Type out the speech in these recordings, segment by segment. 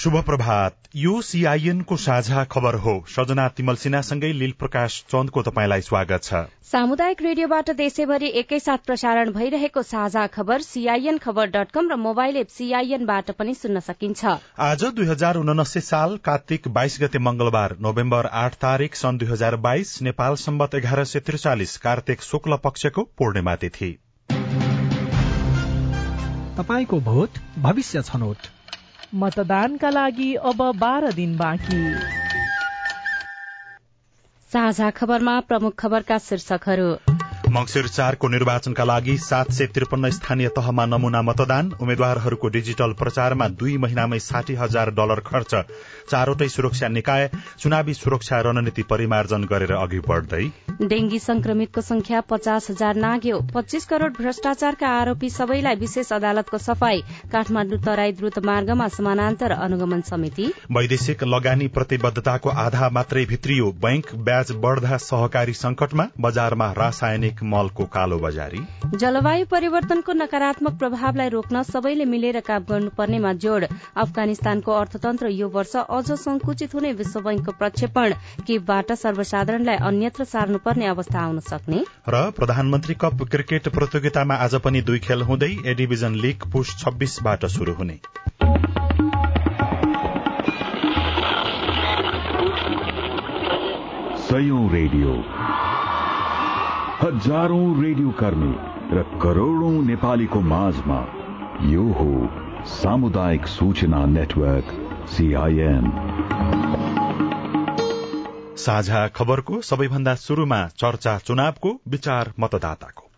शुभ प्रभात यो सीआईएनको साझा खबर हो। सजना तिमल सिन्हासँगै लील प्रकाश चन्दको तपाईँलाई स्वागत छ। सामुदायिक रेडियोबाट देशैभरि एकैसाथ प्रसारण भइरहेको साझा खबर सीआईएन खबर डट कम र मोबाइल एप सीआईएनबाट पनि सुन्न सकिन्छ। आज दुई हजार उनासी साल कार्तिक बाइस गते मंगलबार नोभेम्बर आठ तारीक सन् दुई हजार बाइस नेपाल सम्बत एघार सय त्रिचालिस कार्तिक शुक्ल पक्षको पूर्णिमा तिथि। तपाईँको भोट भविष्य छनौट। मतदानका लागि अब बाह्र दिन बाँकी। साझा खबरमा प्रमुख खबरका शीर्षकहरू। मंगिर चारको निर्वाचनका लागि सात सय त्रिपन्न स्थानीय तहमा नमूना मतदान। उम्मेद्वारहरूको डिजिटल प्रचारमा दुई महिनामै साठी हजार डलर खर्च। चारवटै सुरक्षा निकाय चुनावी सुरक्षा रणनीति परिमार्जन गरेर अघि बढ्दै। डेंगी संक्रमितको संख्या पचास हजार नाग्यो। पच्चीस करोड़ भ्रष्टाचारका आरोपी सबैलाई विशेष अदालतको सफाई। काठमाडौँ तराई द्रुत मार्गमा समानान्तर अनुगमन समिति। वैदेशिक लगानी प्रतिबद्धताको आधा मात्रै भित्रियो। बैंक ब्याज बढ़दा सहकारी संकटमा बजारमा रासायनिक मलको कालो बजारी। जलवायु परिवर्तनको नकारात्मक प्रभावलाई रोक्न सबैले मिलेर काम गर्नुपर्नेमा जोड़। अफगानिस्तानको अर्थतन्त्र यो वर्ष अझ संकुचित हुने विश्व बैंकको प्रक्षेपण। केबाट सर्वसाधारणलाई अन्यत्र सार्नुपर्ने अवस्था आउन सक्ने? र प्रधानमन्त्री कप क्रिकेट प्रतियोगितामा आज पनि दुई खेल हुँदै ए डिभिजन लीग पुष छब्बीसबाट शुरू हुने। रेडियो। हजारौं रेडियो कर्मी र करोड़ौं नेपालीको माझमा यो हो सामुदायिक सूचना नेटवर्क सीआईएन साझा खबरको सबैभन्दा शुरूमा चर्चा चुनावको विचार मतदाताको।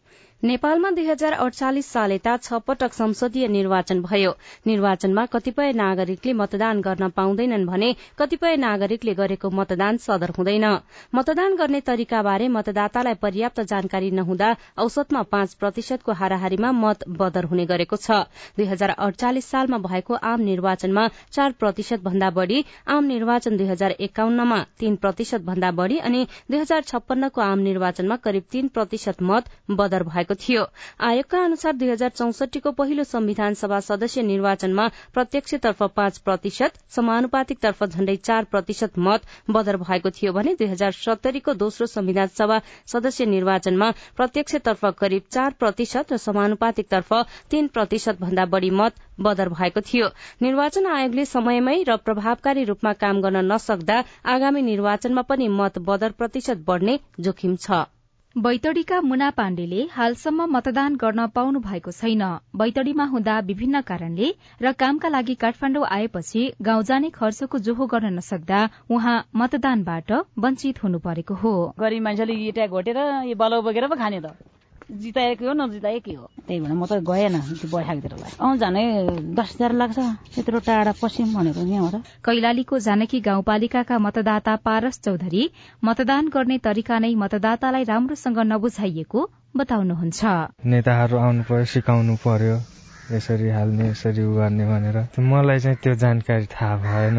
नेपालमा दुई हजार अडचालिस साल यता छ पटक संसदीय निर्वाचन भयो। निर्वाचनमा कतिपय नागरिकले मतदान गर्न पाउँदैनन् भने कतिपय नागरिकले गरेको मतदान सदर हुँदैन। मतदान गर्ने तरिकाबारे मतदातालाई पर्याप्त जानकारी नहुँदा औसतमा पाँच प्रतिशतको हाराहारीमा मत बदर हुने गरेको छ। दुई हजार अडचालिस सालमा भएको आम निर्वाचनमा चार प्रतिशत भन्दा बढ़ी आम निर्वाचन दुई हजार एकाउन्नमा तीन प्रतिशत भन्दा बढ़ी अनि दुई हजार छप्पन्नको आम निर्वाचनमा करिब तीन प्रतिशत मत बदर भएको थियो। आयोगका अनुसार दुई हजार चौसठीको पहिलो संविधान सभा सदस्य निर्वाचनमा प्रत्यक्षतर्फ पाँच प्रतिशत समानुपातिकतर्फ झण्डै चार प्रतिशत मत बदर भएको थियो भने दुई हजार सत्तरीको दोस्रो संविधान सभा सदस्य निर्वाचनमा प्रत्यक्षतर्फ करिब चार प्रतिशत र समानुपातिकतर्फ तीन प्रतिशत भन्दा बढ़ी मत बदर भएको थियो। निर्वाचन आयोगले समयमै र प्रभावकारी रूपमा काम गर्न नसक्दा आगामी निर्वाचनमा पनि मत बदर प्रतिशत बढ़ने जोखिम छ। बैतडीका मुना पाण्डेले हालसम्म मतदान गर्न पाउनु भएको छैन। बैतडीमा हुँदा विभिन्न कारणले र कामका लागि काठमाडौँ आएपछि गाउँ जाने खर्चको जोहो गर्न नसक्दा उहाँ मतदानबाट वञ्चित हुनु परेको हो। गरीब मान्छेले खाने त। जिताएकै हो नजिताएकै हो। त्यही भएर म त गएन त्यो बैशाखतिरलाई अँ झनै दस हजार लाग्छ यत्रो टाढा पश्चिम भनेको यहाँबाट। कैलालीको जानकी गाउँपालिकाका मतदाता पारस चौधरी मतदान गर्ने तरिका नै मतदातालाई राम्रोसँग नबुझाइएको बताउनुहुन्छ। नेताहरू आउनु पर्यो सिकाउनु पर्यो यसरी हाल्ने यसरी उ गर्ने भनेर। मलाई चाहिँ त्यो जानकारी थाहा भएन।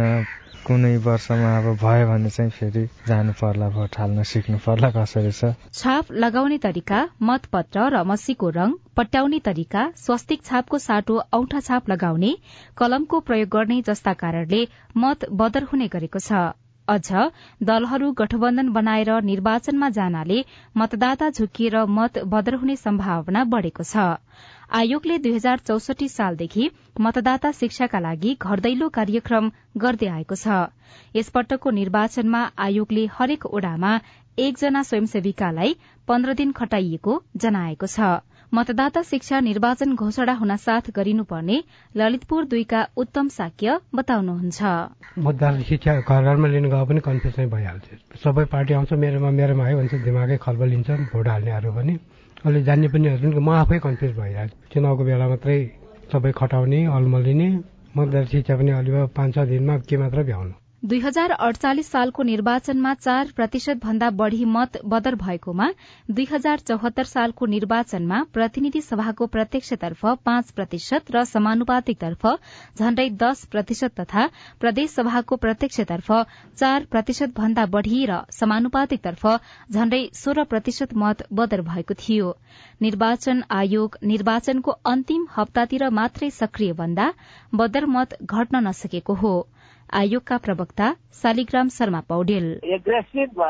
कुनै वर्षमा अब भयो भने चाहिँ फेरि जानु पर्ला भोट हाल्न सिक्नु पर्ला कसरी छ? छाप लगाउने तरिका मतपत्र र मसीको रंग पट्याउने तरिका स्वस्तिक छापको साटो औठा छाप लगाउने कलमको प्रयोग गर्ने जस्ता कारणले मत बदर हुने गरेको छ। अझ दलहरू गठबन्धन बनाएर निर्वाचनमा जानाले मतदाता झुकिएर मत बदर हुने सम्भावना बढ़ेको छ। आयोगले दुई हजार चौसठी सालदेखि मतदाता शिक्षाका लागि घर दैलो कार्यक्रम गर्दै आएको छ। यसपटकको निर्वाचनमा आयोगले हरेक ओडामा एकजना स्वयंसेविकालाई पन्ध्र दिन खटाइएको जनाएको छ। मतदाता शिक्षा निर्वाचन घोषणा हुन साथ गरिनुपर्ने ललितपुर दुईका उत्तम साक्य बताउनुहुन्छ। मतदाता शिक्षा घर घरमा लिनु गए पनि कन्फ्युज नै भइहाल्छ सबै पार्टी आउँछ मेरोमा मेरोमा आयो भन्छ दिमागै खलबल लिन्छ भोट हाल्नेहरू पनि। अहिले जान्ने पनि म आफै कन्फ्युज भइरहेको चुनावको बेला मात्रै सबै खटाउने अलमलिने मतदाता शिक्षा पनि अलि पाँच छ दिनमा के मात्र भ्याउनु। दुई हजार अडचालिस सालको निर्वाचनमा चार प्रतिशत भन्दा बढ़ी मत बदर भएकोमा दुई हजार चौहत्तर सालको निर्वाचनमा प्रतिनिधि सभाको प्रत्यक्षतर्फ पाँच प्रतिशत र समानुपातिकतर्फ झण्डै दश प्रतिशत तथा प्रदेश सभाको प्रत्यक्षतर्फ चार प्रतिशत भन्दा बढ़ी र समानुपातिकतर्फ झण्डै सोह्र प्रतिशत मत बदर भएको थियो। निर्वाचन आयोग निर्वाचनको अन्तिम हप्तातिर मात्रै सक्रिय बन्दा बदर मत घट्न नसकेको हो। आयोगका प्रवक्ता शालिग्राम शर्मा पौडेल। एग्रेसिभ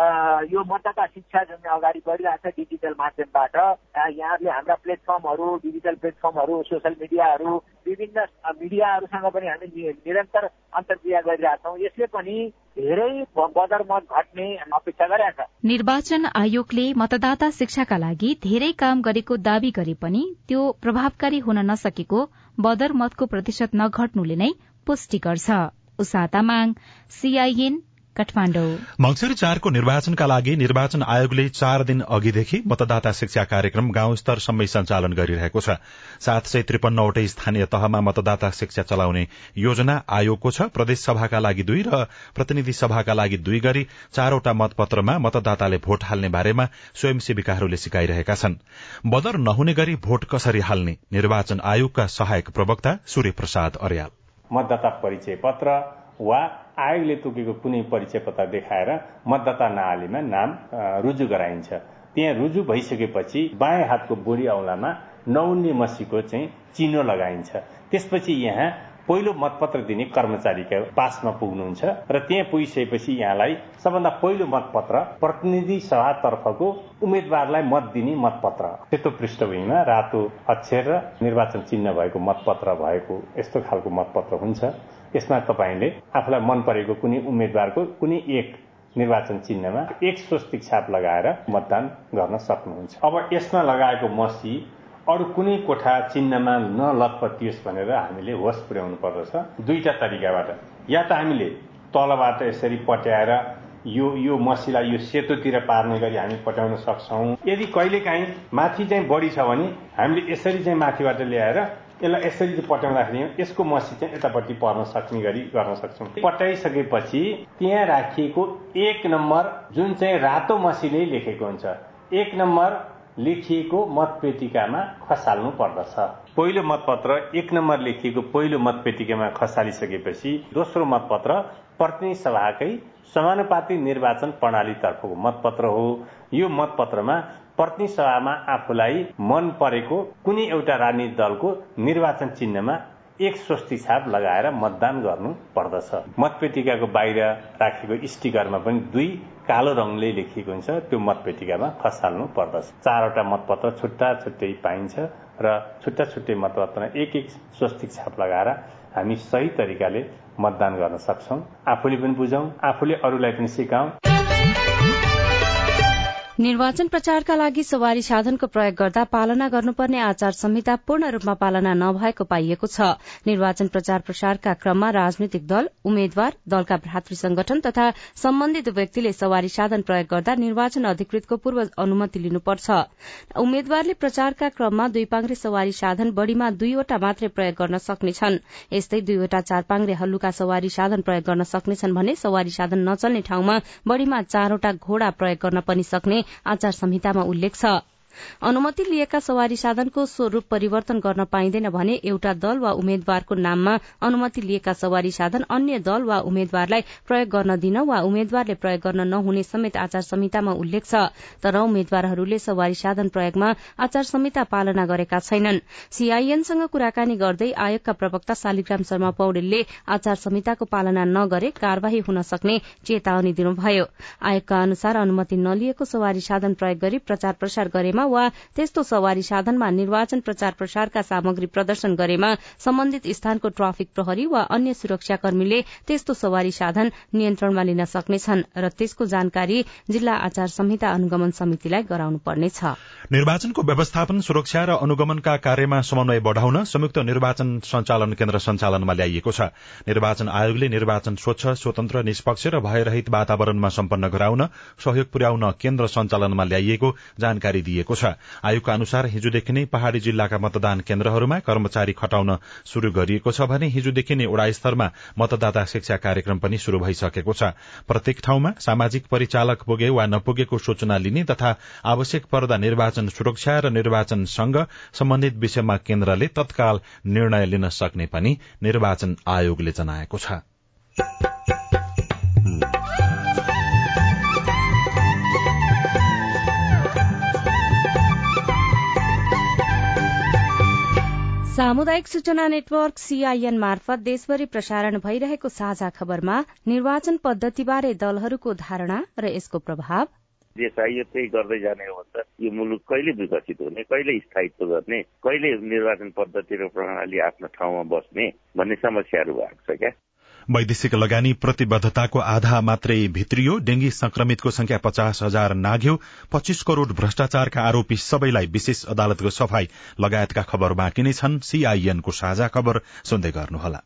यो मतदाता शिक्षा जुन अगाडि बढिरहेको छ डिजिटल माध्यमबाट यहाँहरूले हाम्रा प्लेटफर्महरू डिजिटल प्लेटफर्महरू सोसियल मिडियाहरू विभिन्न मिडियाहरूसँग पनि हामी निरन्तर अन्तर्क्रिया गरिरहेछौँ। यसले पनि धेरै बदर मत घट्ने अपेक्षा गरेका छ। निर्वाचन आयोगले मतदाता शिक्षाका लागि धेरै काम गरेको दावी गरे पनि त्यो प्रभावकारी हुन नसकेको बदर मतको प्रतिशत नघट्नुले नै पुष्टि गर्छ। उषा तामाङ सीआईएन मंगिर चारको निर्वाचनका लागि निर्वाचन आयोगले चार दिन अघिदेखि मतदाता शिक्षा कार्यक्रम गाउँ स्तरसम्मै सञ्चालन गरिरहेको छ। सात सय त्रिपन्नवटै स्थानीय तहमा मतदाता शिक्षा चलाउने योजना आयोगको छ। प्रदेश सभाका लागि दुई र प्रतिनिधि सभाका लागि दुई गरी चारवटा मतपत्रमा मतदाताले भोट हाल्ने बारेमा स्वयंसेविकाहरूले सिकाइरहेका छन्। बदर नहुने गरी भोट कसरी हाल्ने? निर्वाचन आयोगका सहायक प्रवक्ता सूर्य प्रसाद अर्याल। मतदाता परिचय पत्र वा आयोगले तोकेको कुनै परिचय पत्र देखाएर मतदाता नालीमा नाम रुजु गराइन्छ। त्यहाँ रुजु भइसकेपछि बायाँ हातको बोडी औलामा नौन्ने मसीको चाहिँ चिनो लगाइन्छ। त्यसपछि यहाँ पहिलो मतपत्र दिने कर्मचारीका पासमा पुग्नुहुन्छ र त्यहाँ पुगिसकेपछि यहाँलाई सबभन्दा पहिलो मतपत्र प्रतिनिधि सभातर्फको उम्मेद्वारलाई मत दिने मतपत्र। सेतो पृष्ठभूमिमा रातो अक्षर र निर्वाचन चिन्ह भएको मतपत्र भएको यस्तो खालको मतपत्र हुन्छ। यसमा तपाईँले आफूलाई मन परेको कुनै उम्मेद्वारको कुनै एक निर्वाचन चिन्हमा एक स्वस्तिक छाप लगाएर मतदान गर्न सक्नुहुन्छ। अब यसमा लगाएको मसी अरू कुनै कोठा चिन्हमा नलतपतियोस् भनेर हामीले होस पुर्याउनु पर्दछ। दुईटा तरिकाबाट। या त हामीले तलबाट यसरी पट्याएर यो यो मसीलाई यो सेतोतिर पार्ने गरी हामी पट्याउन सक्छौँ। यदि कहिलेकाहीँ माथि चाहिँ बढी छ भने हामीले यसरी चाहिँ माथिबाट ल्याएर यसलाई यसरी चाहिँ पट्याउँदाखेरि यसको मसी चाहिँ यतापट्टि पर्न सक्ने गरी गर्न सक्छौँ। पट्याइसकेपछि त्यहाँ राखिएको एक नम्बर जुन चाहिँ रातो मसीले लेखेको हुन्छ एक नम्बर लेखिएको मतपेटिकामा खसाल्नु पर्दछ। पहिलो मतपत्र एक नम्बर लेखिएको पहिलो मतपेटिकामा खसालिसकेपछि दोस्रो मतपत्र प्रतिनिधि सभाकै समानुपातिक निर्वाचन प्रणालीतर्फको मतपत्र हो। यो मतपत्रमा प्रतिनिधि सभामा आफूलाई मन परेको कुनै एउटा राजनीतिक दलको निर्वाचन चिन्हमा एक स्वस्ति छाप लगाएर मतदान गर्नु पर्दछ। मतपेटिकाको बाहिर राखेको स्टिकरमा पनि दुई कालो रङले लेखिएको हुन्छ। त्यो मतपेटिकामा खसाल्नु पर्दछ। चारवटा मतपत्र छुट्टा छुट्टै पाइन्छ र छुट्टा छुट्टै मतपत्रमा एक एक स्वस्तिक छाप लगाएर हामी सही तरिकाले मतदान गर्न सक्छौँ। आफूले पनि बुझौँ आफूले अरूलाई पनि सिकाउँ। निर्वाचन प्रचारका लागि सवारी साधनको प्रयोग गर्दा पालना गर्नुपर्ने आचार संहिता पूर्ण रूपमा पालना नभएको पाइएको छ। निर्वाचन प्रचार प्रसारका क्रममा राजनैतिक दल उम्मेद्वार दलका भ्रातृ संगठन तथा सम्बन्धित व्यक्तिले सवारी साधन प्रयोग गर्दा निर्वाचन अधिकृतको पूर्व अनुमति लिनुपर्छ। उम्मेद्वारले प्रचारका क्रममा दुई पाङ्रे सवारी साधन बढ़ीमा दुईवटा मात्रै प्रयोग गर्न सक्नेछन्। यस्तै दुईवटा चार पाङ्रे हल्लुका सवारी साधन प्रयोग गर्न सक्नेछन् भने सवारी साधन नचल्ने ठाउँमा बढ़ीमा चारवटा घोडा प्रयोग गर्न पनि सक्ने आचार संहितामा उल्लेख छ। अनुमति लिएका सवारी साधनको स्वरूप परिवर्तन गर्न पाइँदैन भने एउटा दल वा उम्मेद्वारको नाममा अनुमति लिएका सवारी साधन अन्य दल वा उम्मेद्वारलाई प्रयोग गर्न दिन वा उम्मेद्वारले प्रयोग गर्न नहुने समेत आचार संहितामा उल्लेख छ। तर उम्मेद्वारहरूले सवारी साधन प्रयोगमा आचार संहिता पालना गरेका छैनन्। सीआईएनसँग कुराकानी गर्दै आयोगका प्रवक्ता शालिग्राम शर्मा पौडेलले आचार संहिताको पालना नगरे कार्यवाही हुन सक्ने चेतावनी दिनुभयो। आयोगका अनुसार अनुमति नलिएको सवारी साधन प्रयोग गरी प्रचार प्रसार गरेमा साधनमा वा त्यस्तो सवारी साधनमा निर्वाचन प्रचार प्रसारका सामग्री प्रदर्शन गरेमा सम्बन्धित स्थानको ट्राफिक प्रहरी वा अन्य सुरक्षाकर्मीले त्यस्तो सवारी साधन नियन्त्रणमा लिन सक्नेछन् र त्यसको जानकारी जिल्ला आचार संहिता अनुगमन समितिलाई गराउनु पर्नेछ निर्वाचनको व्यवस्थापन सुरक्षा र अनुगमनका कार्यमा समन्वय बढ़ाउन संयुक्त निर्वाचन संचालन केन्द्र सञ्चालनमा ल्याइएको छ। निर्वाचन आयोगले निर्वाचन स्वच्छ स्वतन्त्र निष्पक्ष र भयरहित वातावरणमा सम्पन्न गराउन सहयोग पुर्याउन केन्द्र सञ्चालनमा ल्याइएको जानकारी दिएको छ। आयोगका अनुसार हिजोदेखि नै पहाड़ी जिल्लाका मतदान केन्द्रहरूमा कर्मचारी खटाउन शुरू गरिएको छ भने हिजोदेखि नै ओड़ा स्तरमा मतदाता शिक्षा कार्यक्रम पनि शुरू भइसकेको छ। प्रत्येक ठाउँमा सामाजिक परिचालक पुगे वा नपुगेको सूचना लिने तथा आवश्यक पर्दा निर्वाचन सुरक्षा र निर्वाचनसँग सम्बन्धित विषयमा केन्द्रले तत्काल निर्णय लिन सक्ने पनि निर्वाचन आयोगले जनाएको छ। सामुदायिक सूचना नेटवर्क सीआईएन मार्फत देशभरि प्रसारण भइरहेको साझा खबरमा निर्वाचन पद्धतिबारे दलहरूको धारणा र यसको प्रभाव। चाहियो त्यही गर्दै जाने हो भने यो मुलुक कहिले विकसित हुने कहिले स्थायित्व गर्ने कहिले निर्वाचन पद्धति र प्रणाली आफ्नो ठाउँमा बस्ने भन्ने समस्याहरू भएको छ क्या? वैदेशिक लगानी प्रतिबद्धताको आधा मात्रै भित्रियो। डेंगी संक्रमितको संख्या पचास हजार नाग्यो। पच्चीस करोड़ भ्रष्टाचारका आरोपी सबैलाई विशेष अदालतको सफाई लगायतका खबर बाँकी नै छन्। सीआईएनको साझा खबर सुन्दै गर्नुहोला।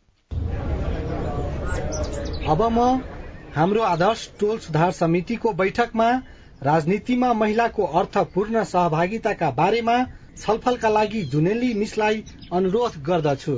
अब म हाम्रो आदर्श टोल सुधार समितिको बैठकमा राजनीतिमा महिलाको अर्थपूर्ण सहभागिताका बारेमा छलफलका लागि जुनेली मिसलाई अनुरोध गर्दछु।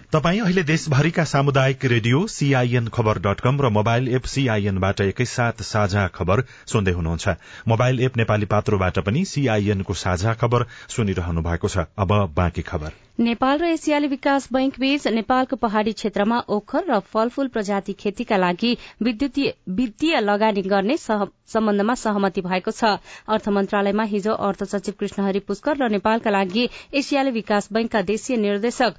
तपाई अहिले देशभरिका सामुदायिक रेडियो सीआईएन खबर डट कम र मोबाइल एप सीआईएनबाट एकैसाथ साझा खबर सुन्दै हुनुहुन्छ। मोबाइल एप नेपाली पात्रोबाट पनि सीआईएनको साझा खबर सुनिरहनु भएको छ। अब बाँकी खबर। नेपाल र एसियाली विकास बैंक बीच नेपालको पहाड़ी क्षेत्रमा ओखर र फलफूल प्रजाति खेतीका लागि वित्तीय लगानी गर्ने सम्बन्धमा सहमति भएको छ। अर्थ मन्त्रालयमा हिजो अर्थ सचिव कृष्णहरि पुष्कर र नेपालका लागि एसियाली विकास बैंकका देशीय निर्देशक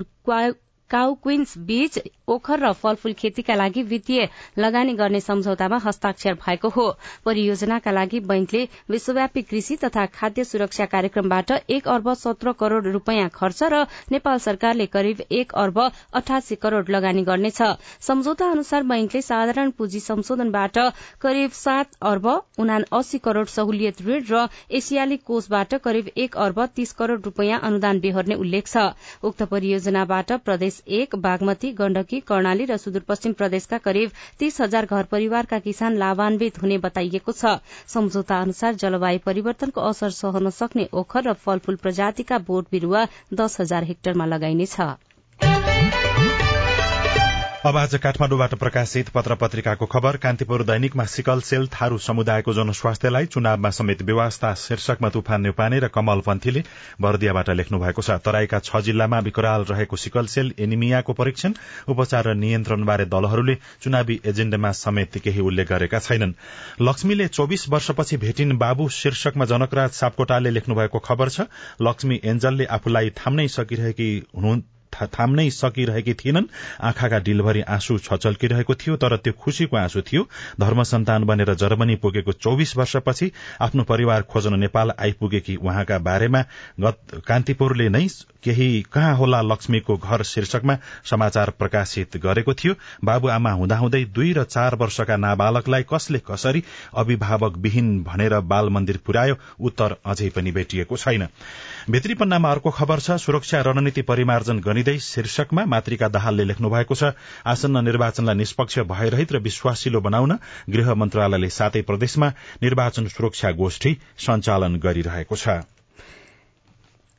就乖 काउ क्वीन्स बीच ओखर र फलफूल खेतीका लागि वित्तीय लगानी गर्ने सम्झौतामा हस्ताक्षर भएको हो। परियोजनाका लागि बैंकले विश्वव्यापी कृषि तथा खाद्य सुरक्षा कार्यक्रमबाट एक अर्ब सत्र करोड़ रूपियाँ खर्च र नेपाल सरकारले करिब एक अर्ब अठासी करोड़ लगानी गर्नेछ। सम्झौता अनुसार बैंकले साधारण पुँजी संशोधनबाट करिब सात अर्ब उना अस्सी करोड़ सहुलियत ऋण र एसियाली कोषबाट करिब एक अर्ब तीस करोड़ रूपियाँ अनुदान बेहोर्ने उल्लेख छ। उक्त परियोजनाबाट प्रदेश एक बागमती गण्डकी कर्णाली र सुदूरपश्चिम प्रदेशका करिब तीस हजार घर परिवारका किसान लाभान्वित हुने बताइएको छ। सम्झौता अनुसार जलवायु परिवर्तनको असर सहन सक्ने ओखर र फलफूल प्रजातिका बोट बिरूवा दस हजार हेक्टरमा लगाइनेछ। अब आज काठमाडौँबाट प्रकाशित पत्र पत्रिकाको खबर। कान्तिपुर दैनिकमा सिकल सेल थारू समुदायको जनस्वास्थ्यलाई चुनावमा समेत व्यवस्था शीर्षकमा तुफान न्यौपाने र कमल पन्थीले बर्दियाबाट लेख्नु भएको छ। तराईका छ जिल्लामा विकराल रहेको सिकल सेल एनिमियाको परीक्षण उपचार र नियन्त्रणबारे दलहरूले चुनावी एजेण्डामा समेत केही उल्लेख गरेका छैनन्। लक्ष्मीले चौविस वर्षपछि भेटिन बाबु शीर्षकमा जनकराज सापकोटाले लेख्नु भएको खबर छ। लक्ष्मी एन्जलले आफूलाई थाम्नै सकिरहेकी थाम्नै सकिरहेकी थिएनन्। आँखाका डिलभरि आँसु छचल्किरहेको थियो तर त्यो खुशीको आँसु थियो। धर्म सन्तान बनेर जर्मनी पुगेको चौविस वर्षपछि आफ्नो परिवार खोज्न नेपाल आइपुगेकी उहाँका बारेमा कान्तिपुरले नै केही कहाँ होला लक्ष्मीको घर शीर्षकमा समाचार प्रकाशित गरेको थियो। बाबुआमा हुँदाहुँदै दुई र चार वर्षका नाबालकलाई कसले कसरी अभिभावक विहीन भनेर बाल मन्दिर पुर्यायो उत्तर अझै पनि भेटिएको छैन। भित्री पन्नामा अर्को खबर छ सुरक्षा रणनीति परिमार्जन गनिँदै शीर्षकमा मातृका दाहालले लेख्नु भएको छ आसन्न निर्वाचनलाई निष्पक्ष भयरहित र विश्वासिलो बनाउन गृह मन्त्रालयले सातै प्रदेशमा निर्वाचन सुरक्षा गोष्ठी सञ्चालन गरिरहेको छ।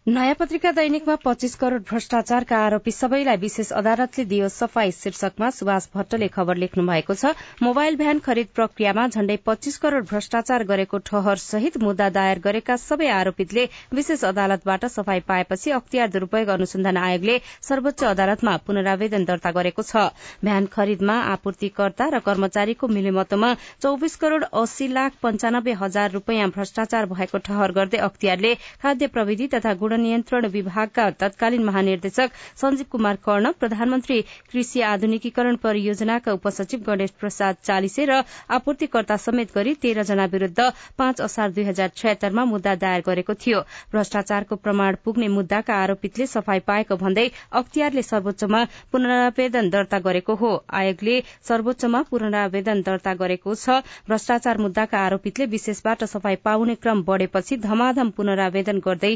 नयाँ पत्रिका दैनिकमा पच्चीस करोड़ भ्रष्टाचारका आरोपी सबैलाई विशेष अदालतले दियो सफाई शीर्षकमा सुभाष भट्टले खबर लेख्नु भएको छ। मोबाइल भ्यान खरिद प्रक्रियामा झण्डै पच्चीस करोड़ भ्रष्टाचार गरेको ठहर सहित मुद्दा दायर गरेका सबै आरोपितले विशेष अदालतबाट सफाई पाएपछि अख्तियार दुरूपयोग अनुसन्धान आयोगले सर्वोच्च अदालतमा पुनरावेदन दर्ता गरेको छ। भ्यान खरिदमा आपूर्तिकर्ता र कर्मचारीको मिलेमतोमा चौविस करोड़ अस्सी लाख पञ्चानब्बे हजार रूपियाँ भ्रष्टाचार भएको ठहर गर्दै अख्तियारले खाद्य प्रविधि तथा नियन्त्रण विभागका तत्कालीन महानिर्देशक संजीव कुमार कर्ण प्रधानमन्त्री कृषि आधुनिकीकरण परियोजनाका उपसचिव गणेश प्रसाद चालिसे र आपूर्तिकर्ता समेत गरी तेह्र जना विरूद्ध पाँच असार दुई हजार छयत्तरमा मुद्दा दायर गरेको थियो। भ्रष्टाचारको प्रमाण पुग्ने मुद्दाका आरोपितले सफाई पाएको भन्दै अख्तियारले सर्वोच्चमा पुनरावेदन दर्ता गरेको हो। आयोगले सर्वोच्चमा पुनरावेदन दर्ता गरेको छ। भ्रष्टाचार मुद्दाका आरोपितले विशेषबाट सफाई पाउने क्रम बढ़ेपछि धमाधम पुनरावेदन गर्दै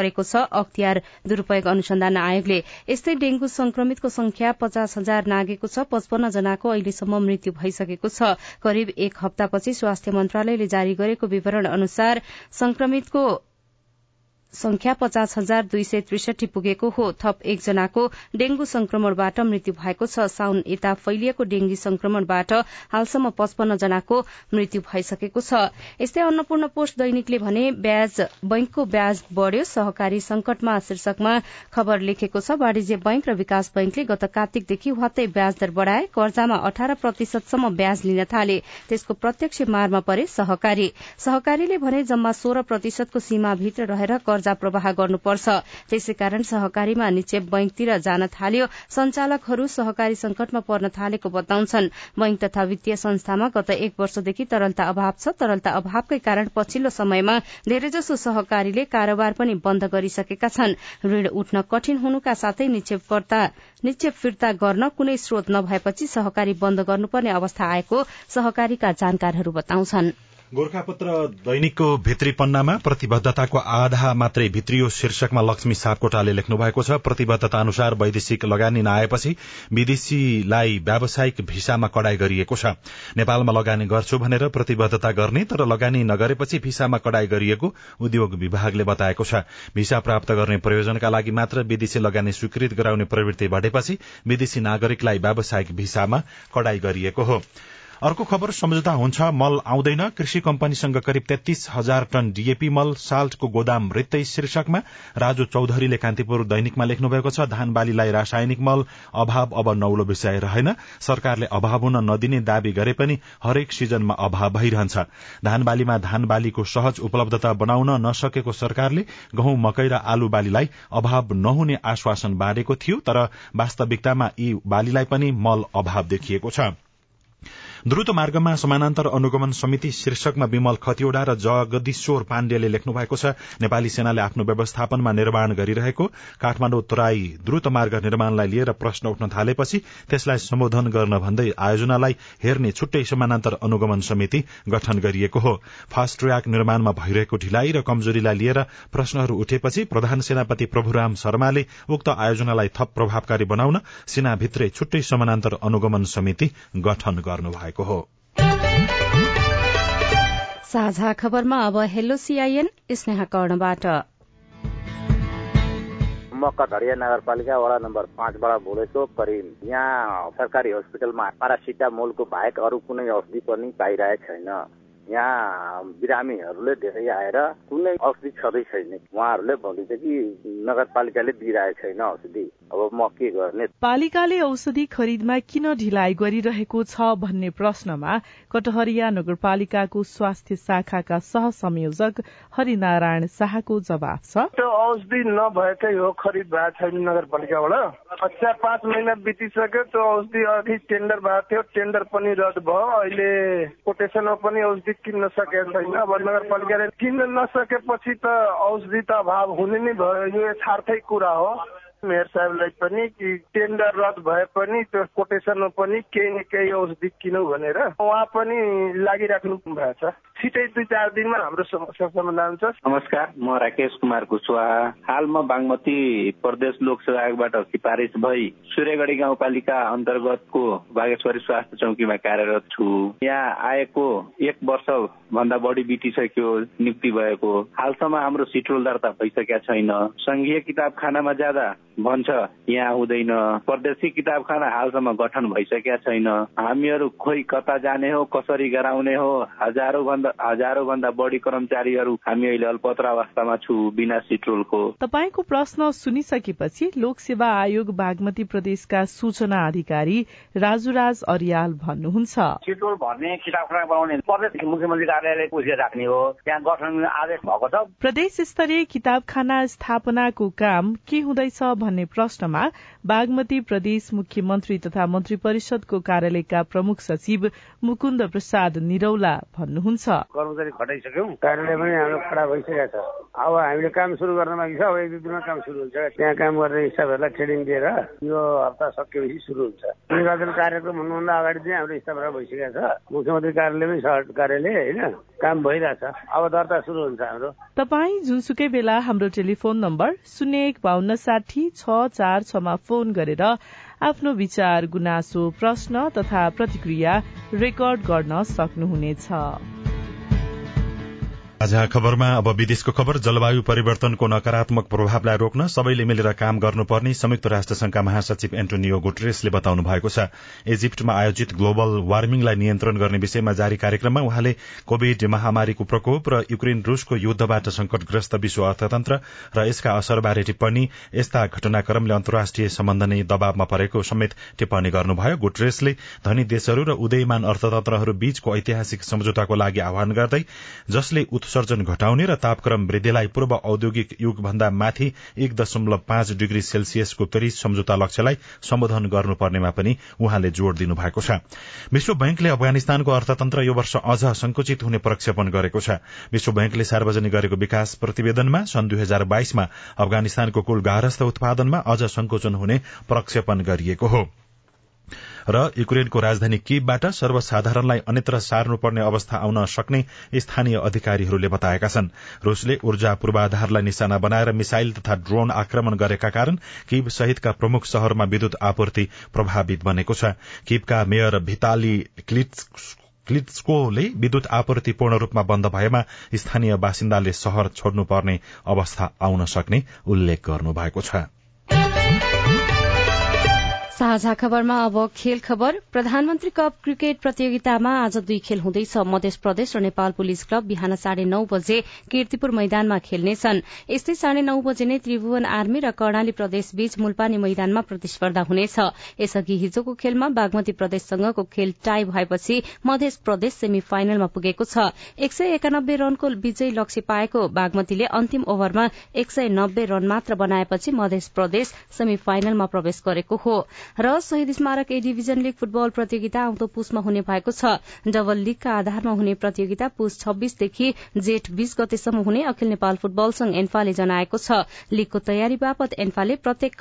गरेको छ। अख्तियार दुरूपयोग अनुसन्धान आयोगले यस्तै डेंगू संक्रमितको संख्या पचास हजार नागेको छ। पचपन्न जनाको अहिलेसम्म मृत्यु भइसकेको छ। करिब एक हप्तापछि स्वास्थ्य मन्त्रालयले जारी गरेको विवरण अनुसार संक्रमितको संख्या पचास हजार दुई सय त्रिसठी पुगेको हो। थप एकजनाको डेंगू संक्रमणबाट मृत्यु भएको छ। साउन यता फैलिएको डेंगी संक्रमणबाट हालसम्म पचपन्न जनाको मृत्यु भइसकेको छ। यस्तै अन्नपूर्ण पोस्ट दैनिकले भने ब्याज बैंकको ब्याज बढ़्यो। सहकारी संकटमा शीर्षकमा खबर लेखेको छ वाणिज्य बैंक र विकास बैंकले गत कार्तिकदेखि हत्तै ब्याज दर बढ़ाए। कर्जामा अठार प्रतिशतसम्म ब्याज लिन थाले। त्यसको प्रत्यक्ष मारमा परे सहकारी। सहकारीले भने जम्मा सोह्र प्रतिशतको सीमाभित्र रहेर कर्जा प्रवाह गर्नुपर्छ। त्यसै कारण सहकारीमा निक्षेप बैंकतिर जान थाल्यो। संचालकहरू सहकारी संकटमा पर्न थालेको बताउँछन्। बैंक तथा वित्तीय संस्थामा गत एक वर्षदेखि तरलता अभाव छ। तरलता अभावकै कारण पछिल्लो समयमा धेरैजसो सहकारीले कारोबार पनि बन्द गरिसकेका छन्। ऋण उठ्न कठिन हुनुका साथै निक्षेप फिर्ता गर्न कुनै स्रोत नभएपछि सहकारी बन्द गर्नुपर्ने अवस्था आएको सहकारीका जानकारहरू बताउँछन्। गोर्खापत्र दैनिकको भित्री पन्नामा प्रतिबद्धताको आधा मात्रै भित्रियो शीर्षकमा लक्ष्मी सापकोटाले लेख्नु भएको छ। प्रतिबद्धता अनुसार वैदेशिक लगानी नआएपछि विदेशीलाई व्यावसायिक भिसामा कडाई गरिएको छ। नेपालमा लगानी गर्छु भनेर प्रतिबद्धता गर्ने तर लगानी नगरेपछि भिसामा कडाई गरिएको उद्योग विभागले बताएको छ। भिसा प्राप्त गर्ने प्रयोजनका लागि मात्र विदेशी लगानी स्वीकृत गराउने प्रवृत्ति बढ़ेपछि विदेशी नागरिकलाई व्यावसायिक भिसामा कडाई गरिएको हो। अर्को खबर सम्झौता हुन्छ मल आउँदैन। कृषि कम्पनीसँग करिब तेत्तीस हजार टन डीएपी मल साल्टको गोदाम रित्तै शीर्षकमा राजु चौधरीले कान्तिपुर दैनिकमा लेख्नु भएको छ धान बालीलाई रासायनिक मल अभाव अब नौलो विषय रहेन। सरकारले अभाव हुन नदिने दावी गरे पनि हरेक सिजनमा अभाव भइरहन्छ। धान बालीमा धान बालीको सहज उपलब्धता बनाउन नसकेको सरकारले गहुँ मकै र आलु बालीलाई अभाव नहुने आश्वासन बाँडेको थियो तर वास्तविकतामा यी बालीलाई पनि मल अभाव देखिएको छ। द्रुत मार्गमा समानान्तर अनुगमन समिति शीर्षकमा विमल खतिवड़ा र जगदीश्वर पाण्डेले लेख्नु भएको छ। नेपाली सेनाले आफ्नो व्यवस्थापनमा निर्माण गरिरहेको काठमाडौँ तराई द्रुत मार्ग निर्माणलाई लिएर प्रश्न उठ्न थालेपछि त्यसलाई सम्बोधन गर्न भन्दै आयोजनालाई हेर्ने छुट्टै समानान्तर अनुगमन समिति गठन गरिएको हो। फास्ट ट्र्याक निर्माणमा भइरहेको ढिलाई र कमजोरीलाई लिएर प्रश्नहरू उठेपछि प्रधान सेनापति प्रभुराम शर्माले उक्त आयोजनालाई थप प्रभावकारी बनाउन सेनाभित्रै छुट्टै समानान्तर अनुगमन समिति गठन गर्नुभयो। भएको हो। साझा खबरमा अब हेलो सीआईएन स्नेहा कर्णबाट। म नगरपालिका वडा नम्बर पाँचबाट बोलेको करिम। यहाँ सरकारी हस्पिटलमा पारासिटामोलको बाहेक अरू कुनै औषधि पनि पाइरहेको छैन। यहाँ बिरामीहरूले धेरै आएर कुनै औषधि छँदै छैन। उहाँहरूले भनिन्छ कि नगरपालिकाले दिइरहेको छैन औषधि। अब म के गर्ने? पालिकाले औषधि खरिदमा किन ढिलाइ गरिरहेको छ भन्ने प्रश्नमा कटहरिया नगरपालिकाको स्वास्थ्य शाखाका सह संयोजक हरिनारायण शाहको जवाब छ। त्यो औषधि नभएकै हो खरिद भएको छैन नगरपालिकाबाट। चार पाँच महिना बितिसक्यो त्यो औषधि अघि टेन्डर भएको थियो टेन्डर पनि रद्द भयो। अहिले कोटेसनमा पनि औषधि किन्न सकेको छैन अब नगरपालिकाले किन्न नसकेपछि त औषधि त अभाव हुने नै भयो। यो यथार्थै कुरा हो। मेयर साहेबलाई पनि कि टेन्डर रद्द भए पनि त्यो कोटेसनमा पनि केही न केही औषधि किनौँ भनेर उहाँ पनि लागिराख्नु भएको छ। छिटै दुई चार दिनमा हाम्रो समस्या समाधान नमस्कार म राकेश कुमार कुशवाहा हाल म बागमती प्रदेश लोकसेवा आयोगबाट सिफारिस भई सूर्यगढी गाउँपालिका अन्तर्गतको बागेश्वरी स्वास्थ्य चौकीमा कार्यरत छु। यहाँ आएको एक वर्ष भन्दा बढी बितिसक्यो नियुक्ति भएको। हालसम्म हाम्रो सिट्रोल दर्ता भइसकेका छैन। संघीय किताबखानामा ज्यादा भन्छ यहाँ हुँदैन। परदेशी किताबखाना हालसम्म गठन भइसकेका छैन। हामीहरू खोइ कता जाने हो कसरी गराउने हो हजारौँ भन्दा हजारौँ भन्दा बढी कर्मचारीहरू हामी अहिले अल्पत्र अवस्थामा छु बिना सिट्रोलको। तपाईँको प्रश्न सुनिसकेपछि लोक सेवा आयोग बागमती प्रदेशका सूचना अधिकारी राजुराज अरियाल भन्नुहुन्छ। सिट्रोल भन्ने किताबखाना बनाउने प्रदेश मुख्यमन्त्री कार्यालय पुछे राख्ने हो। त्यहाँ गठन आदेश भएको छ। प्रदेश स्तरीय किताबखाना स्थापनाको काम के हुँदैछ भन्ने प्रश्नमा बागमती प्रदेश मुख्यमन्त्री तथा मन्त्री परिषदको कार्यालयका प्रमुख सचिव मुकुन्द प्रसाद निरौला भन्नुहुन्छ। कर्मचारी खटाइसक्यौँ। कार्यालय पनि हाम्रो खडा भइसकेको छ। अब हामीले काम सुरु गर्न बाँकी छ अब एक दुई दिनमा काम सुरु हुन्छ। त्यहाँ काम गर्ने स्टाफहरूलाई ट्रेनिङ दिएर यो हप्ता सकिएपछि सुरु हुन्छ। निर्वाचन कार्यक्रम हुनुभन्दा अगाडि चाहिँ हाम्रो स्टाफहरू भइसकेको छ। मुख्यमन्त्री कार्यालयमै छ कार्यालय होइन? काम भइरहेछ अब दर्ता सुरु हुन्छ हाम्रो। तपाईँ जुनसुकै बेला हाम्रो टेलिफोन नम्बर शून्य एक बान्न साठी छ चार छमा फोन गरेर आफ्नो विचार गुनासो प्रश्न तथा प्रतिक्रिया रेकर्ड गर्न सक्नुहुनेछ। साझा खबरमा अब विदेशको खबर जलवायु परिवर्तनको नकारात्मक प्रभावलाई रोक्न सबैले मिलेर काम गर्नुपर्ने संयुक्त राष्ट्र संघका महासचिव एन्टोनियो गुटरेसले बताउनु भएको छ। इजिप्टमा आयोजित ग्लोबल वार्मिङलाई नियन्त्रण गर्ने विषयमा जारी कार्यक्रममा उहाँले कोविड महामारीको प्रकोप र युक्रेन रूसको युद्धबाट संकटग्रस्त विश्व अर्थतन्त्र र यसका असरबारे टिप्पणी यस्ता घटनाक्रमले अन्तर्राष्ट्रिय सम्बन्ध नै दबावमा परेको समेत टिप्पणी गर्नुभयो। गुटरेसले धनी देशहरू र उदयमान अर्थतन्त्रहरू बीचको ऐतिहासिक सम्झौताको लागि आह्वान गर्दै जसले उत्सर्जन घटाउने र तापक्रम वृद्धिलाई पूर्व औद्योगिक युगभन्दा माथि एक दशमलव पाँच डिग्री सेल्सियसको पेरिस सम्झौता लक्ष्यलाई सम्बोधन गर्नुपर्नेमा पनि उहाँले जोड़ दिनु भएको छ। विश्व बैंकले अफगानिस्तानको अर्थतन्त्र यो वर्ष अझ संकुचित हुने प्रक्षेपण गरेको छ। विश्व बैंकले सार्वजनिक गरेको विकास प्रतिवेदनमा सन् दुई हजार बाइसमा अफगानिस्तानको कुल गारस्थ उत्पादनमा अझ संकोचन हुने प्रक्षेपण गरिएको हो। र युक्रेनको राजधानी किबबाट सर्वसाधारणलाई अन्यत्र सार्नुपर्ने अवस्था आउन सक्ने स्थानीय अधिकारीहरूले बताएका छन्। रूसले ऊर्जा पूर्वाधारलाई निशाना बनाएर मिसाइल तथा ड्रोन आक्रमण गरेका कारण किब सहितका प्रमुख शहरमा विद्युत आपूर्ति प्रभावित बनेको छ। किबका मेयर भिताली क्लिट्सकोले विद्युत आपूर्ति पूर्ण रूपमा बन्द भएमा स्थानीय बासिन्दाले शहर छोड्नुपर्ने अवस्था आउन सक्ने उल्लेख गर्नु भएको छ। साझा खबरमा अब खेल खबर। प्रधानमन्त्री कप क्रिकेट प्रतियोगितामा आज दुई खेल हुँदैछ। मध्य प्रदेश र नेपाल पुलिस क्लब बिहान साढे नौ बजे किर्तिपुर मैदानमा खेल्नेछन्। यस्तै साढे नौ बजे नै त्रिभुवन आर्मी र कर्णाली प्रदेश बीच मुलपानी मैदानमा प्रतिस्पर्धा हुनेछ। यसअघि हिजोको खेलमा बागमती प्रदेशसँगको खेल टाई भएपछि मध्य प्रदेश सेमी फाइनलमा पुगेको छ। एक सय एकानब्बे रनको विजयी लक्ष्य पाएको बागमतीले अन्तिम ओभरमा एक सय नब्बे रन मात्र बनाएपछि मध्य प्रदेश सेमी फाइनलमा प्रवेश गरेको हो। र शहीद स्मारक ए डिभिजन लीग फुटबल प्रतियोगिता आउँदो पुसमा हुने भएको छ। डबल लीगका आधारमा हुने प्रतियोगिता पुस छब्बीसदेखि जेठ बीस गतेसम्म हुने अखिल नेपाल फुटबल संघ एन्फाले जनाएको छ। लीगको तयारी बापत एन्फाले प्रत्येक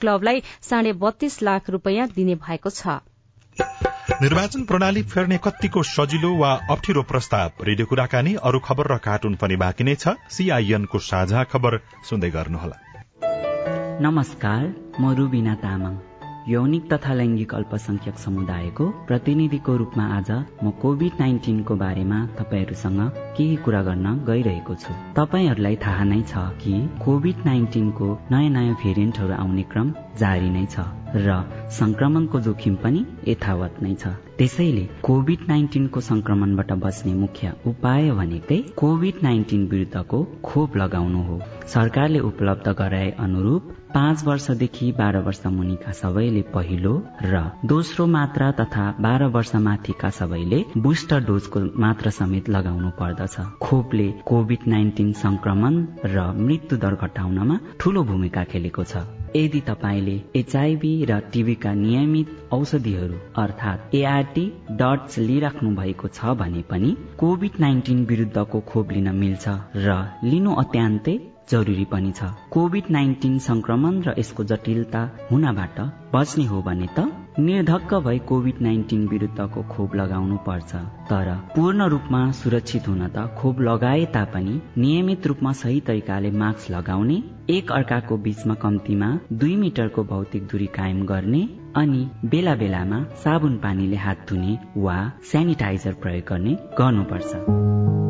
क्लबलाई साढे बत्तीस लाख रूपियाँ दिने भएको छ। निर्वाचन प्रणाली फेर्ने कत्तिको सजिलो वा अप्ठ्यारो प्रस्ताव। रेडियो कुराकानी अरू खबर र कार्टुन पनि बाँकी नै छ। सीआईएनको साझा खबर सुन्दै गर्नुहोला। नमस्कार म रुबिना तामाङ। यौनिक तथा लैङ्गिक अल्पसंख्यक समुदायको प्रतिनिधिको रूपमा आज म कोभिड नाइन्टिनको बारेमा तपाईँहरूसँग केही कुरा गर्न गइरहेको छु। तपाईँहरूलाई थाहा नै छ कि कोभिड नाइन्टिनको नयाँ नयाँ भेरिएन्टहरू आउने क्रम जारी नै छ र संक्रमणको जोखिम पनि यथावत नै छ। त्यसैले कोभिड नाइन्टिनको संक्रमणबाट बच्ने मुख्य उपाय भनेकै कोभिड नाइन्टिन विरुद्धको खोप लगाउनु हो। सरकारले उपलब्ध गराए अनुरूप पाँच वर्षदेखि बाह्र वर्ष मुनिका सबैले पहिलो र दोस्रो मात्रा तथा बाह्र वर्ष माथिका सबैले बुस्टर डोजको मात्रा समेत लगाउनु पर्दछ। खोपले कोभिड नाइन्टिन संक्रमण र मृत्यु दर घटाउनमा ठूलो भूमिका खेलेको छ। यदि तपाईँले एचआईभी र टिभीका नियमित औषधिहरू अर्थात् एआरटी डट्स लिइराख्नु भएको छ भने पनि कोभिड नाइन्टिन विरुद्धको खोप लिन मिल्छ र लिनु अत्यन्तै जरुरी पनि छ। कोभिड नाइन्टिन संक्रमण र यसको जटिलता हुनबाट बच्ने हो भने त निर्धक्क भई कोभिड नाइन्टिन विरुद्धको खोप लगाउनु पर्छ। तर पूर्ण रूपमा सुरक्षित हुन त खोप लगाए तापनि नियमित रूपमा सही तरिकाले मास्क लगाउने एक अर्काको बीचमा कम्तीमा दुई मिटरको भौतिक दूरी कायम गर्ने अनि बेला बेलामा साबुन पानीले हात धुने वा सेनिटाइजर प्रयोग गर्ने गर्नुपर्छ।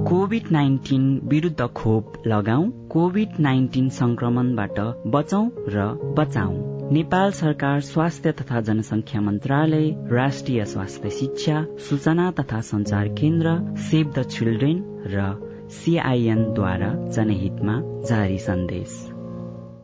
कोभिड नाइन्टिन विरुद्ध खोप लगाऊ कोभिड नाइन्टिन संक्रमणबाट बचौं र बचाऊ नेपाल सरकार स्वास्थ्य तथा जनसंख्या मन्त्रालय राष्ट्रिय स्वास्थ्य शिक्षा सूचना तथा संचार केन्द्र सेभ द चिल्ड्रेन र सीआईएनद्वारा जनहितमा जारी सन्देश।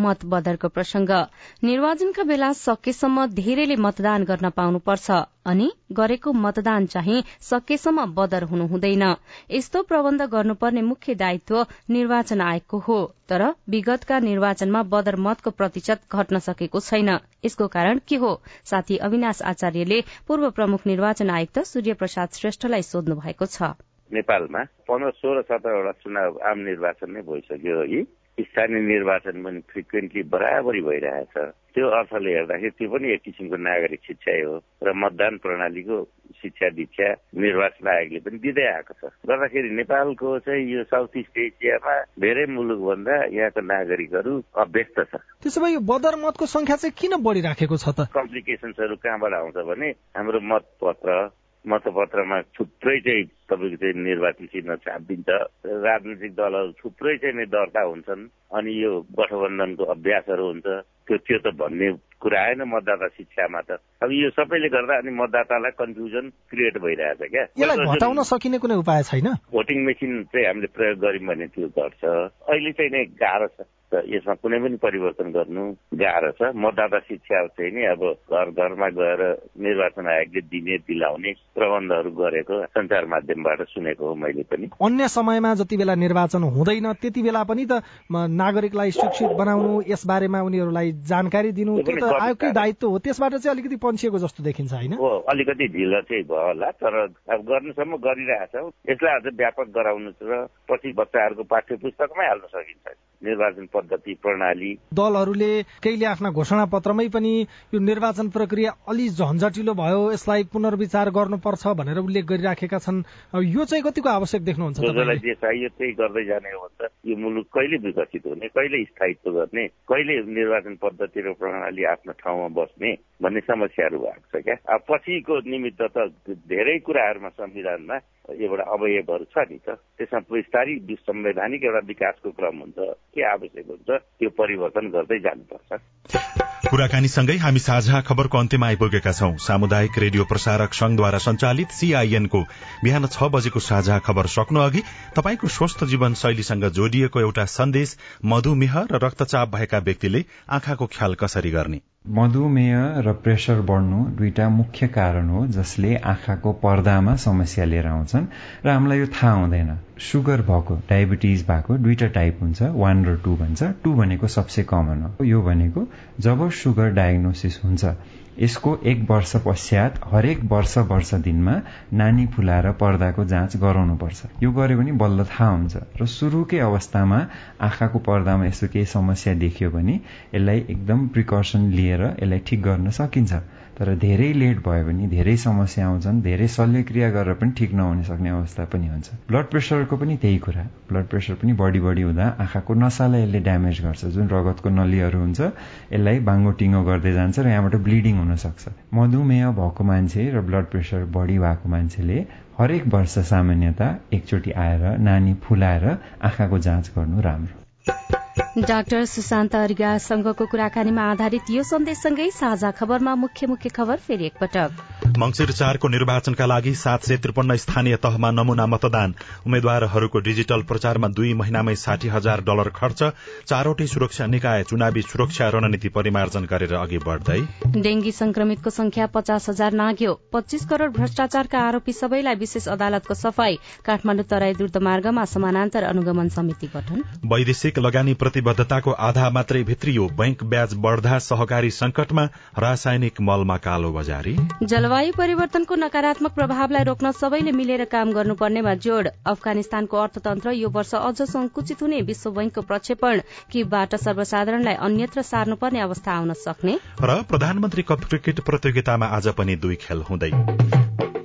मत बदरको प्रसंग। निर्वाचनका बेला सकेसम्म धेरैले मतदान गर्न पाउनुपर्छ अनि गरेको मतदान चाहिँ सकेसम्म बदर हुनु हुँदैन यस्तो प्रबन्ध गर्नुपर्ने मुख्य दायित्व निर्वाचन आयोगको हो तर विगतका निर्वाचनमा बदर मतको प्रतिशत घट्न सकेको छैन। यसको कारण के हो? साथी अविनाश आचार्यले पूर्व प्रमुख निर्वाचन आयुक्त सूर्य प्रसाद श्रेष्ठलाई सोध्नु भएको छ। नेपालमा पन्ध्र सोह्र सत्रवटा चुनाव आम निर्वाचन नै भइसक्यो स्थानीय निर्वाचन पनि फ्रिक्वेन्टली बराबरी भइरहेछ। त्यो अर्थले हेर्दाखेरि त्यो पनि एक किसिमको नागरिक शिक्षा हो र मतदान प्रणालीको शिक्षा दीक्षा निर्वाचन आयोगले पनि दिँदै आएको छ। गर्दाखेरि नेपालको चाहिँ यो साउथ इस्ट एसियामा धेरै मुलुकभन्दा यहाँको नागरिकहरू अभ्यस्त छ। त्यसो भए यो बदर मतको संख्या चाहिँ किन बढिराखेको छ त? कम्प्लिकेसन्सहरू कहाँबाट आउँछ भने हाम्रो मतपत्र मतपत्रमा थुप्रै चाहिँ तपाईँको चाहिँ निर्वाचन चिन्ह छापिदिन्छ राजनैतिक दलहरू थुप्रै चाहिँ नै दर्ता हुन्छन् अनि यो गठबन्धनको अभ्यासहरू हुन्छ। त्यो त्यो त भन्ने कुरा आएन मतदाता शिक्षामा त अब यो सबैले गर्दा अनि मतदातालाई कन्फ्युजन क्रिएट भइरहेछ क्या। यसलाई घटाउन सकिने कुनै उपाय छैन? भोटिङ मेसिन चाहिँ हामीले प्रयोग गर्यौँ भने त्यो घट्छ। अहिले चाहिँ नै गाह्रो छ। त यसमा कुनै पनि परिवर्तन गर्नु गाह्रो छ। मतदाता शिक्षा चाहिँ नि अब घर घरमा गएर निर्वाचन आयोगले दिने दिलाउने प्रबन्धहरू गरेको सञ्चार माध्यमबाट सुनेको हो मैले पनि। अन्य समयमा जति बेला निर्वाचन हुँदैन त्यति बेला पनि त नागरिकलाई शिक्षित बनाउनु यस बारेमा उनीहरूलाई जानकारी दिनु त्यो त आयोगकै दायित्व हो। त्यसबाट चाहिँ अलिकति पन्छिएको जस्तो देखिन्छ होइन? हो अलिकति ढिलो चाहिँ भयो होला तर अब गर्नुसम्म गरिरहेछौँ। यसलाई अझ व्यापक गराउनु र पछि बच्चाहरूको पाठ्य पुस्तकमै हाल्न सकिन्छ। निर्वाचन पद्धति प्रणाली। दलहरूले केहीले आफ्ना घोषणा पत्रमै पनि यो निर्वाचन प्रक्रिया अलि झन्झटिलो भयो यसलाई पुनर्विचार गर्नुपर्छ भनेर उल्लेख गरिराखेका छन्। यो चाहिँ कतिको आवश्यक देख्नुहुन्छ जे चाहियो त्यही गर्दै जाने हो भने त यो मुलुक कहिले विकसित हुने कहिले स्थायित्व गर्ने कहिले निर्वाचन पद्धति र प्रणाली आफ्नो ठाउँमा बस्ने भन्ने समस्याहरू भएको छ क्या? अब पछिको निमित्त त धेरै कुराहरूमा संविधानमा एउटा अवयवहरू छ नि त त्यसमा विस्तारी संवैधानिक एउटा विकासको क्रम हुन्छ के आवश्यक हुन्छ त्यो परिवर्तन गर्दै जानुपर्छ। कुराकानीसँगै हामी साझा खबरको अन्त्यमा आइपुगेका छौं। सामुदायिक रेडियो प्रसारक संघद्वारा संचालित सीआईएनको बिहान छ बजेको साझा खबर सक्नु अघि तपाईँको स्वस्थ जीवन शैलीसँग जोडिएको एउटा सन्देश मधुमेह र रक्तचाप भएका व्यक्तिले आँखाको ख्याल कसरी गर्ने? मधुमेह र प्रेसर बढ्नु दुईटा मुख्य कारण हो जसले आँखाको पर्दामा समस्या लिएर आउँछन् र हामीलाई यो थाहा हुँदैन। सुगर भएको डायबिटिज भएको दुईटा टाइप हुन्छ वान र टू भन्छ। टू भनेको सबसे कमन हो। यो भनेको जब सुगर डायग्नोसिस हुन्छ यसको एक वर्ष पश्चात हरेक वर्ष वर्ष दिनमा नानी फुलाएर पर्दाको जाँच गराउनुपर्छ। यो गर्यो भने बल्ल थाहा हुन्छ। र सुरुकै अवस्थामा आँखाको पर्दामा यस्तो केही समस्या देखियो भने यसलाई एकदम प्रिकसन लिएर यसलाई ठिक गर्न सकिन्छ। तर धेरै लेट भयो भने धेरै समस्या आउँछन् धेरै शल्यक्रिया गरेर पनि ठिक नहुन सक्ने अवस्था पनि हुन्छ। ब्लड प्रेसर सुगरको पनि त्यही कुरा। ब्लड प्रेसर पनि बढी बढी हुँदा आँखाको नसालाई यसले ड्यामेज गर्छ। जुन रगतको नलीहरू हुन्छ यसलाई बाङ्गो टिङ्गो गर्दै जान्छ र यहाँबाट ब्लिडिङ हुन सक्छ मधुमेह भएको मान्छे र ब्लड प्रेसर बढी भएको मान्छेले हरेक वर्ष सामान्यता एकचोटि आएर नानी फुलाएर आँखाको जाँच गर्नु राम्रो। डाक्टर सुशान्त अर्गासँगको कुराकानीमा आधारित यो सन्देशसँगै साझा खबरमा मुख्य मुख्य खबर फेरि एकपटक। मंगिर चारको निर्वाचनका लागि सात सय त्रिपन्न स्थानीय तहमा नमूना मतदान। उम्मेद्वारहरूको डिजिटल प्रचारमा दुई महिनामै साठी हजार डलर खर्च। चारवटै सुरक्षा निकाय चुनावी सुरक्षा रणनीति परिमार्जन गरेर अघि बढ़दै। डेंगी संक्रमितको संख्या पचास हजार नाग्यो। पच्चीस करोड़ भ्रष्टाचारका आरोपी सबैलाई विशेष अदालतको सफाई काठमाडौँ तराई द्रुतमार्गमा समानान्तर अनुगमन समिति गठन। वैदेशिक लगानी प्रतिबद्धताको आधा मात्रै भित्रियो। बैंक ब्याज बढ़दा सहकारी संकटमा रासायनिक मलमा कालो बजारी। जलवायु परिवर्तनको नकारात्मक प्रभावलाई रोक्न सबैले मिलेर काम गर्नुपर्नेमा जोड़। अफगानिस्तानको अर्थतन्त्र यो वर्ष अझ संकुचित हुने विश्व बैंकको प्रक्षेपण किबाट सर्वसाधारणलाई अन्यत्र सार्नुपर्ने अवस्था आउन सक्ने। र प्रधानमन्त्री कप क्रिकेट प्रतियोगितामा आज पनि दुई खेल हुँदै।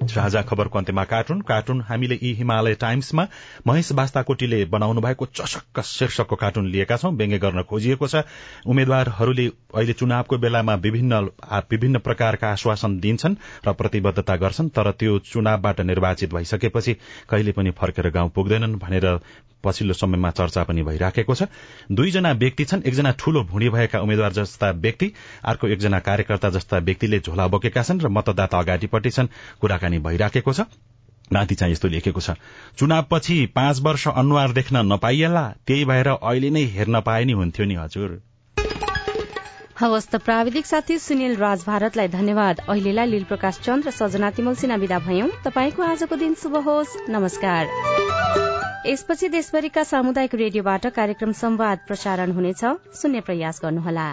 साझा खबरको अन्त्यमा कार्टुन। कार्टुन हामीले यी हिमालय टाइम्समा महेश बास्ताकोटीले बनाउनु भएको चसक्क शीर्षकको कार्टुन लिएका छौं। व्यङ्ग्य गर्न खोजिएको छ। उम्मेद्वारहरूले अहिले चुनावको बेलामा विभिन्न विभिन्न प्रकारका आश्वासन दिन्छन् र प्रतिबद्धता गर्छन् तर त्यो चुनावबाट निर्वाचित भइसकेपछि कहिले पनि फर्केर गाउँ पुग्दैनन् भनेर पछिल्लो समयमा चर्चा पनि भइराखेको छ। दुईजना व्यक्ति छन् एकजना ठूलो भुँडी भएका उम्मेद्वार जस्ता व्यक्ति अर्को एकजना कार्यकर्ता जस्ता व्यक्तिले झोला बोकेका छन् र मतदाता अगाडिपट्टि छन् कुराकानी भइराखेको छ। माथि चाहिँ यस्तो लेखेको छ चुनावपछि पाँच वर्ष अनुहार देख्न नपाइएला त्यही भएर अहिले नै हेर्न पाए नि हुन्थ्यो नि हजुर। हवस् त प्राविधिक साथी सुनिल राज भारतलाई धन्यवाद। अहिलेलाई लील प्रकाश चन्द र सजना तिमल सिन्हा विदा भयौं। तपाईँको आजको दिन शुभ होस्। नमस्कार। यसपछि देशभरिका सामुदायिक रेडियोबाट कार्यक्रम संवाद प्रसारण हुनेछ। सुन्ने प्रयास गर्नुहोला।